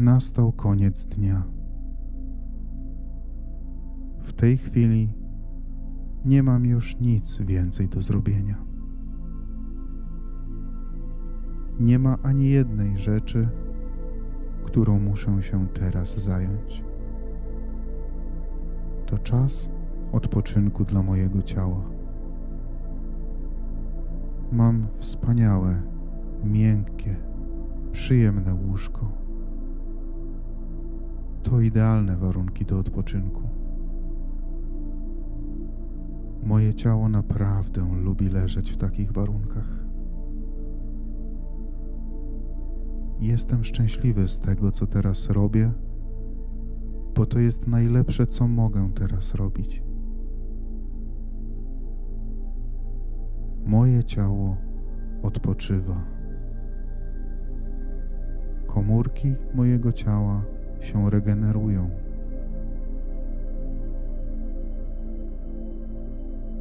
Nastał koniec dnia. W tej chwili nie mam już nic więcej do zrobienia. Nie ma ani jednej rzeczy, którą muszę się teraz zająć. To czas odpoczynku dla mojego ciała. Mam wspaniałe, miękkie, przyjemne łóżko. To idealne warunki do odpoczynku. Moje ciało naprawdę lubi leżeć w takich warunkach. Jestem szczęśliwy z tego, co teraz robię, bo to jest najlepsze, co mogę teraz robić. Moje ciało odpoczywa. Komórki mojego ciała się regenerują.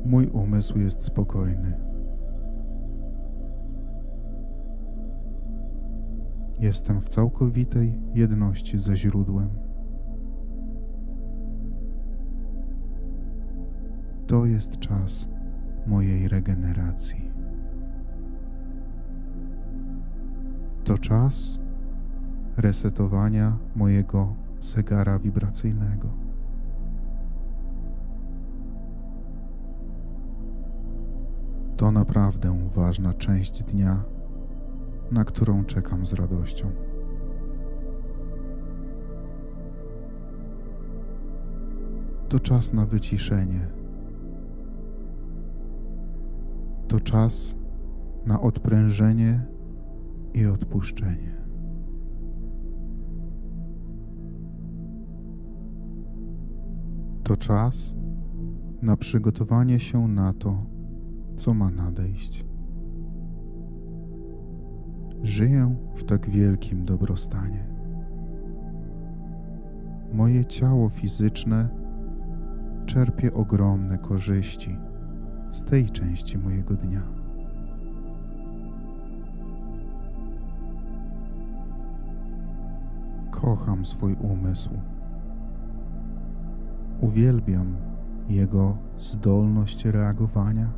Mój umysł jest spokojny. Jestem w całkowitej jedności ze źródłem. To jest czas mojej regeneracji. To czas resetowania mojego zegara wibracyjnego. To naprawdę ważna część dnia, na którą czekam z radością. To czas na wyciszenie. To czas na odprężenie i odpuszczenie. To czas na przygotowanie się na to, co ma nadejść. Żyję w tak wielkim dobrostanie. Moje ciało fizyczne czerpie ogromne korzyści z tej części mojego dnia. Kocham swój umysł. Uwielbiam jego zdolność reagowania.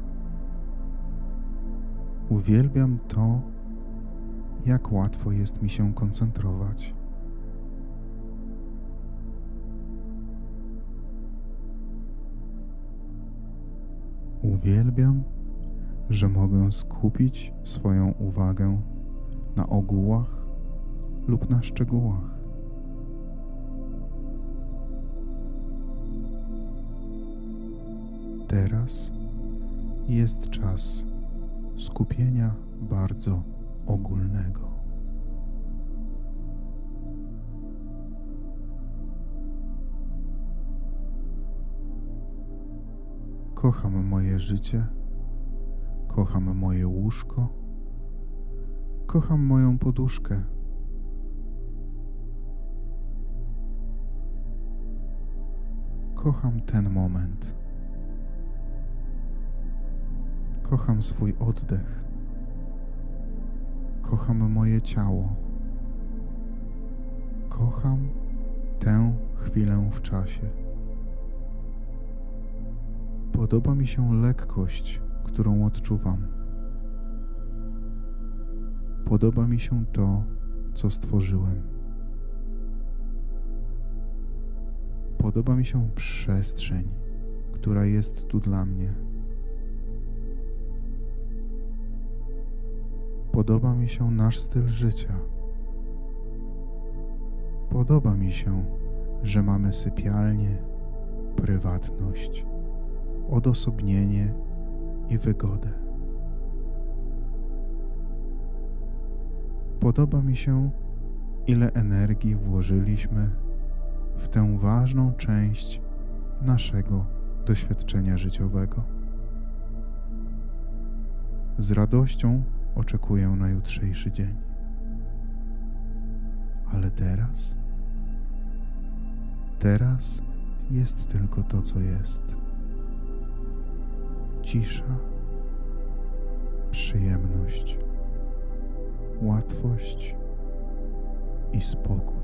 Uwielbiam to, jak łatwo jest mi się koncentrować. Uwielbiam, że mogę skupić swoją uwagę na ogółach lub na szczegółach. Teraz jest czas skupienia bardzo ogólnego. Kocham moje życie, kocham moje łóżko, kocham moją poduszkę. Kocham ten moment. Kocham swój oddech. Kocham moje ciało. Kocham tę chwilę w czasie. Podoba mi się lekkość, którą odczuwam. Podoba mi się to, co stworzyłem. Podoba mi się przestrzeń, która jest tu dla mnie. Podoba mi się nasz styl życia. Podoba mi się, że mamy sypialnię, prywatność, odosobnienie i wygodę. Podoba mi się, ile energii włożyliśmy w tę ważną część naszego doświadczenia życiowego. Z radością oczekuję na jutrzejszy dzień. Ale teraz, teraz jest tylko to, co jest. Cisza, przyjemność, łatwość i spokój.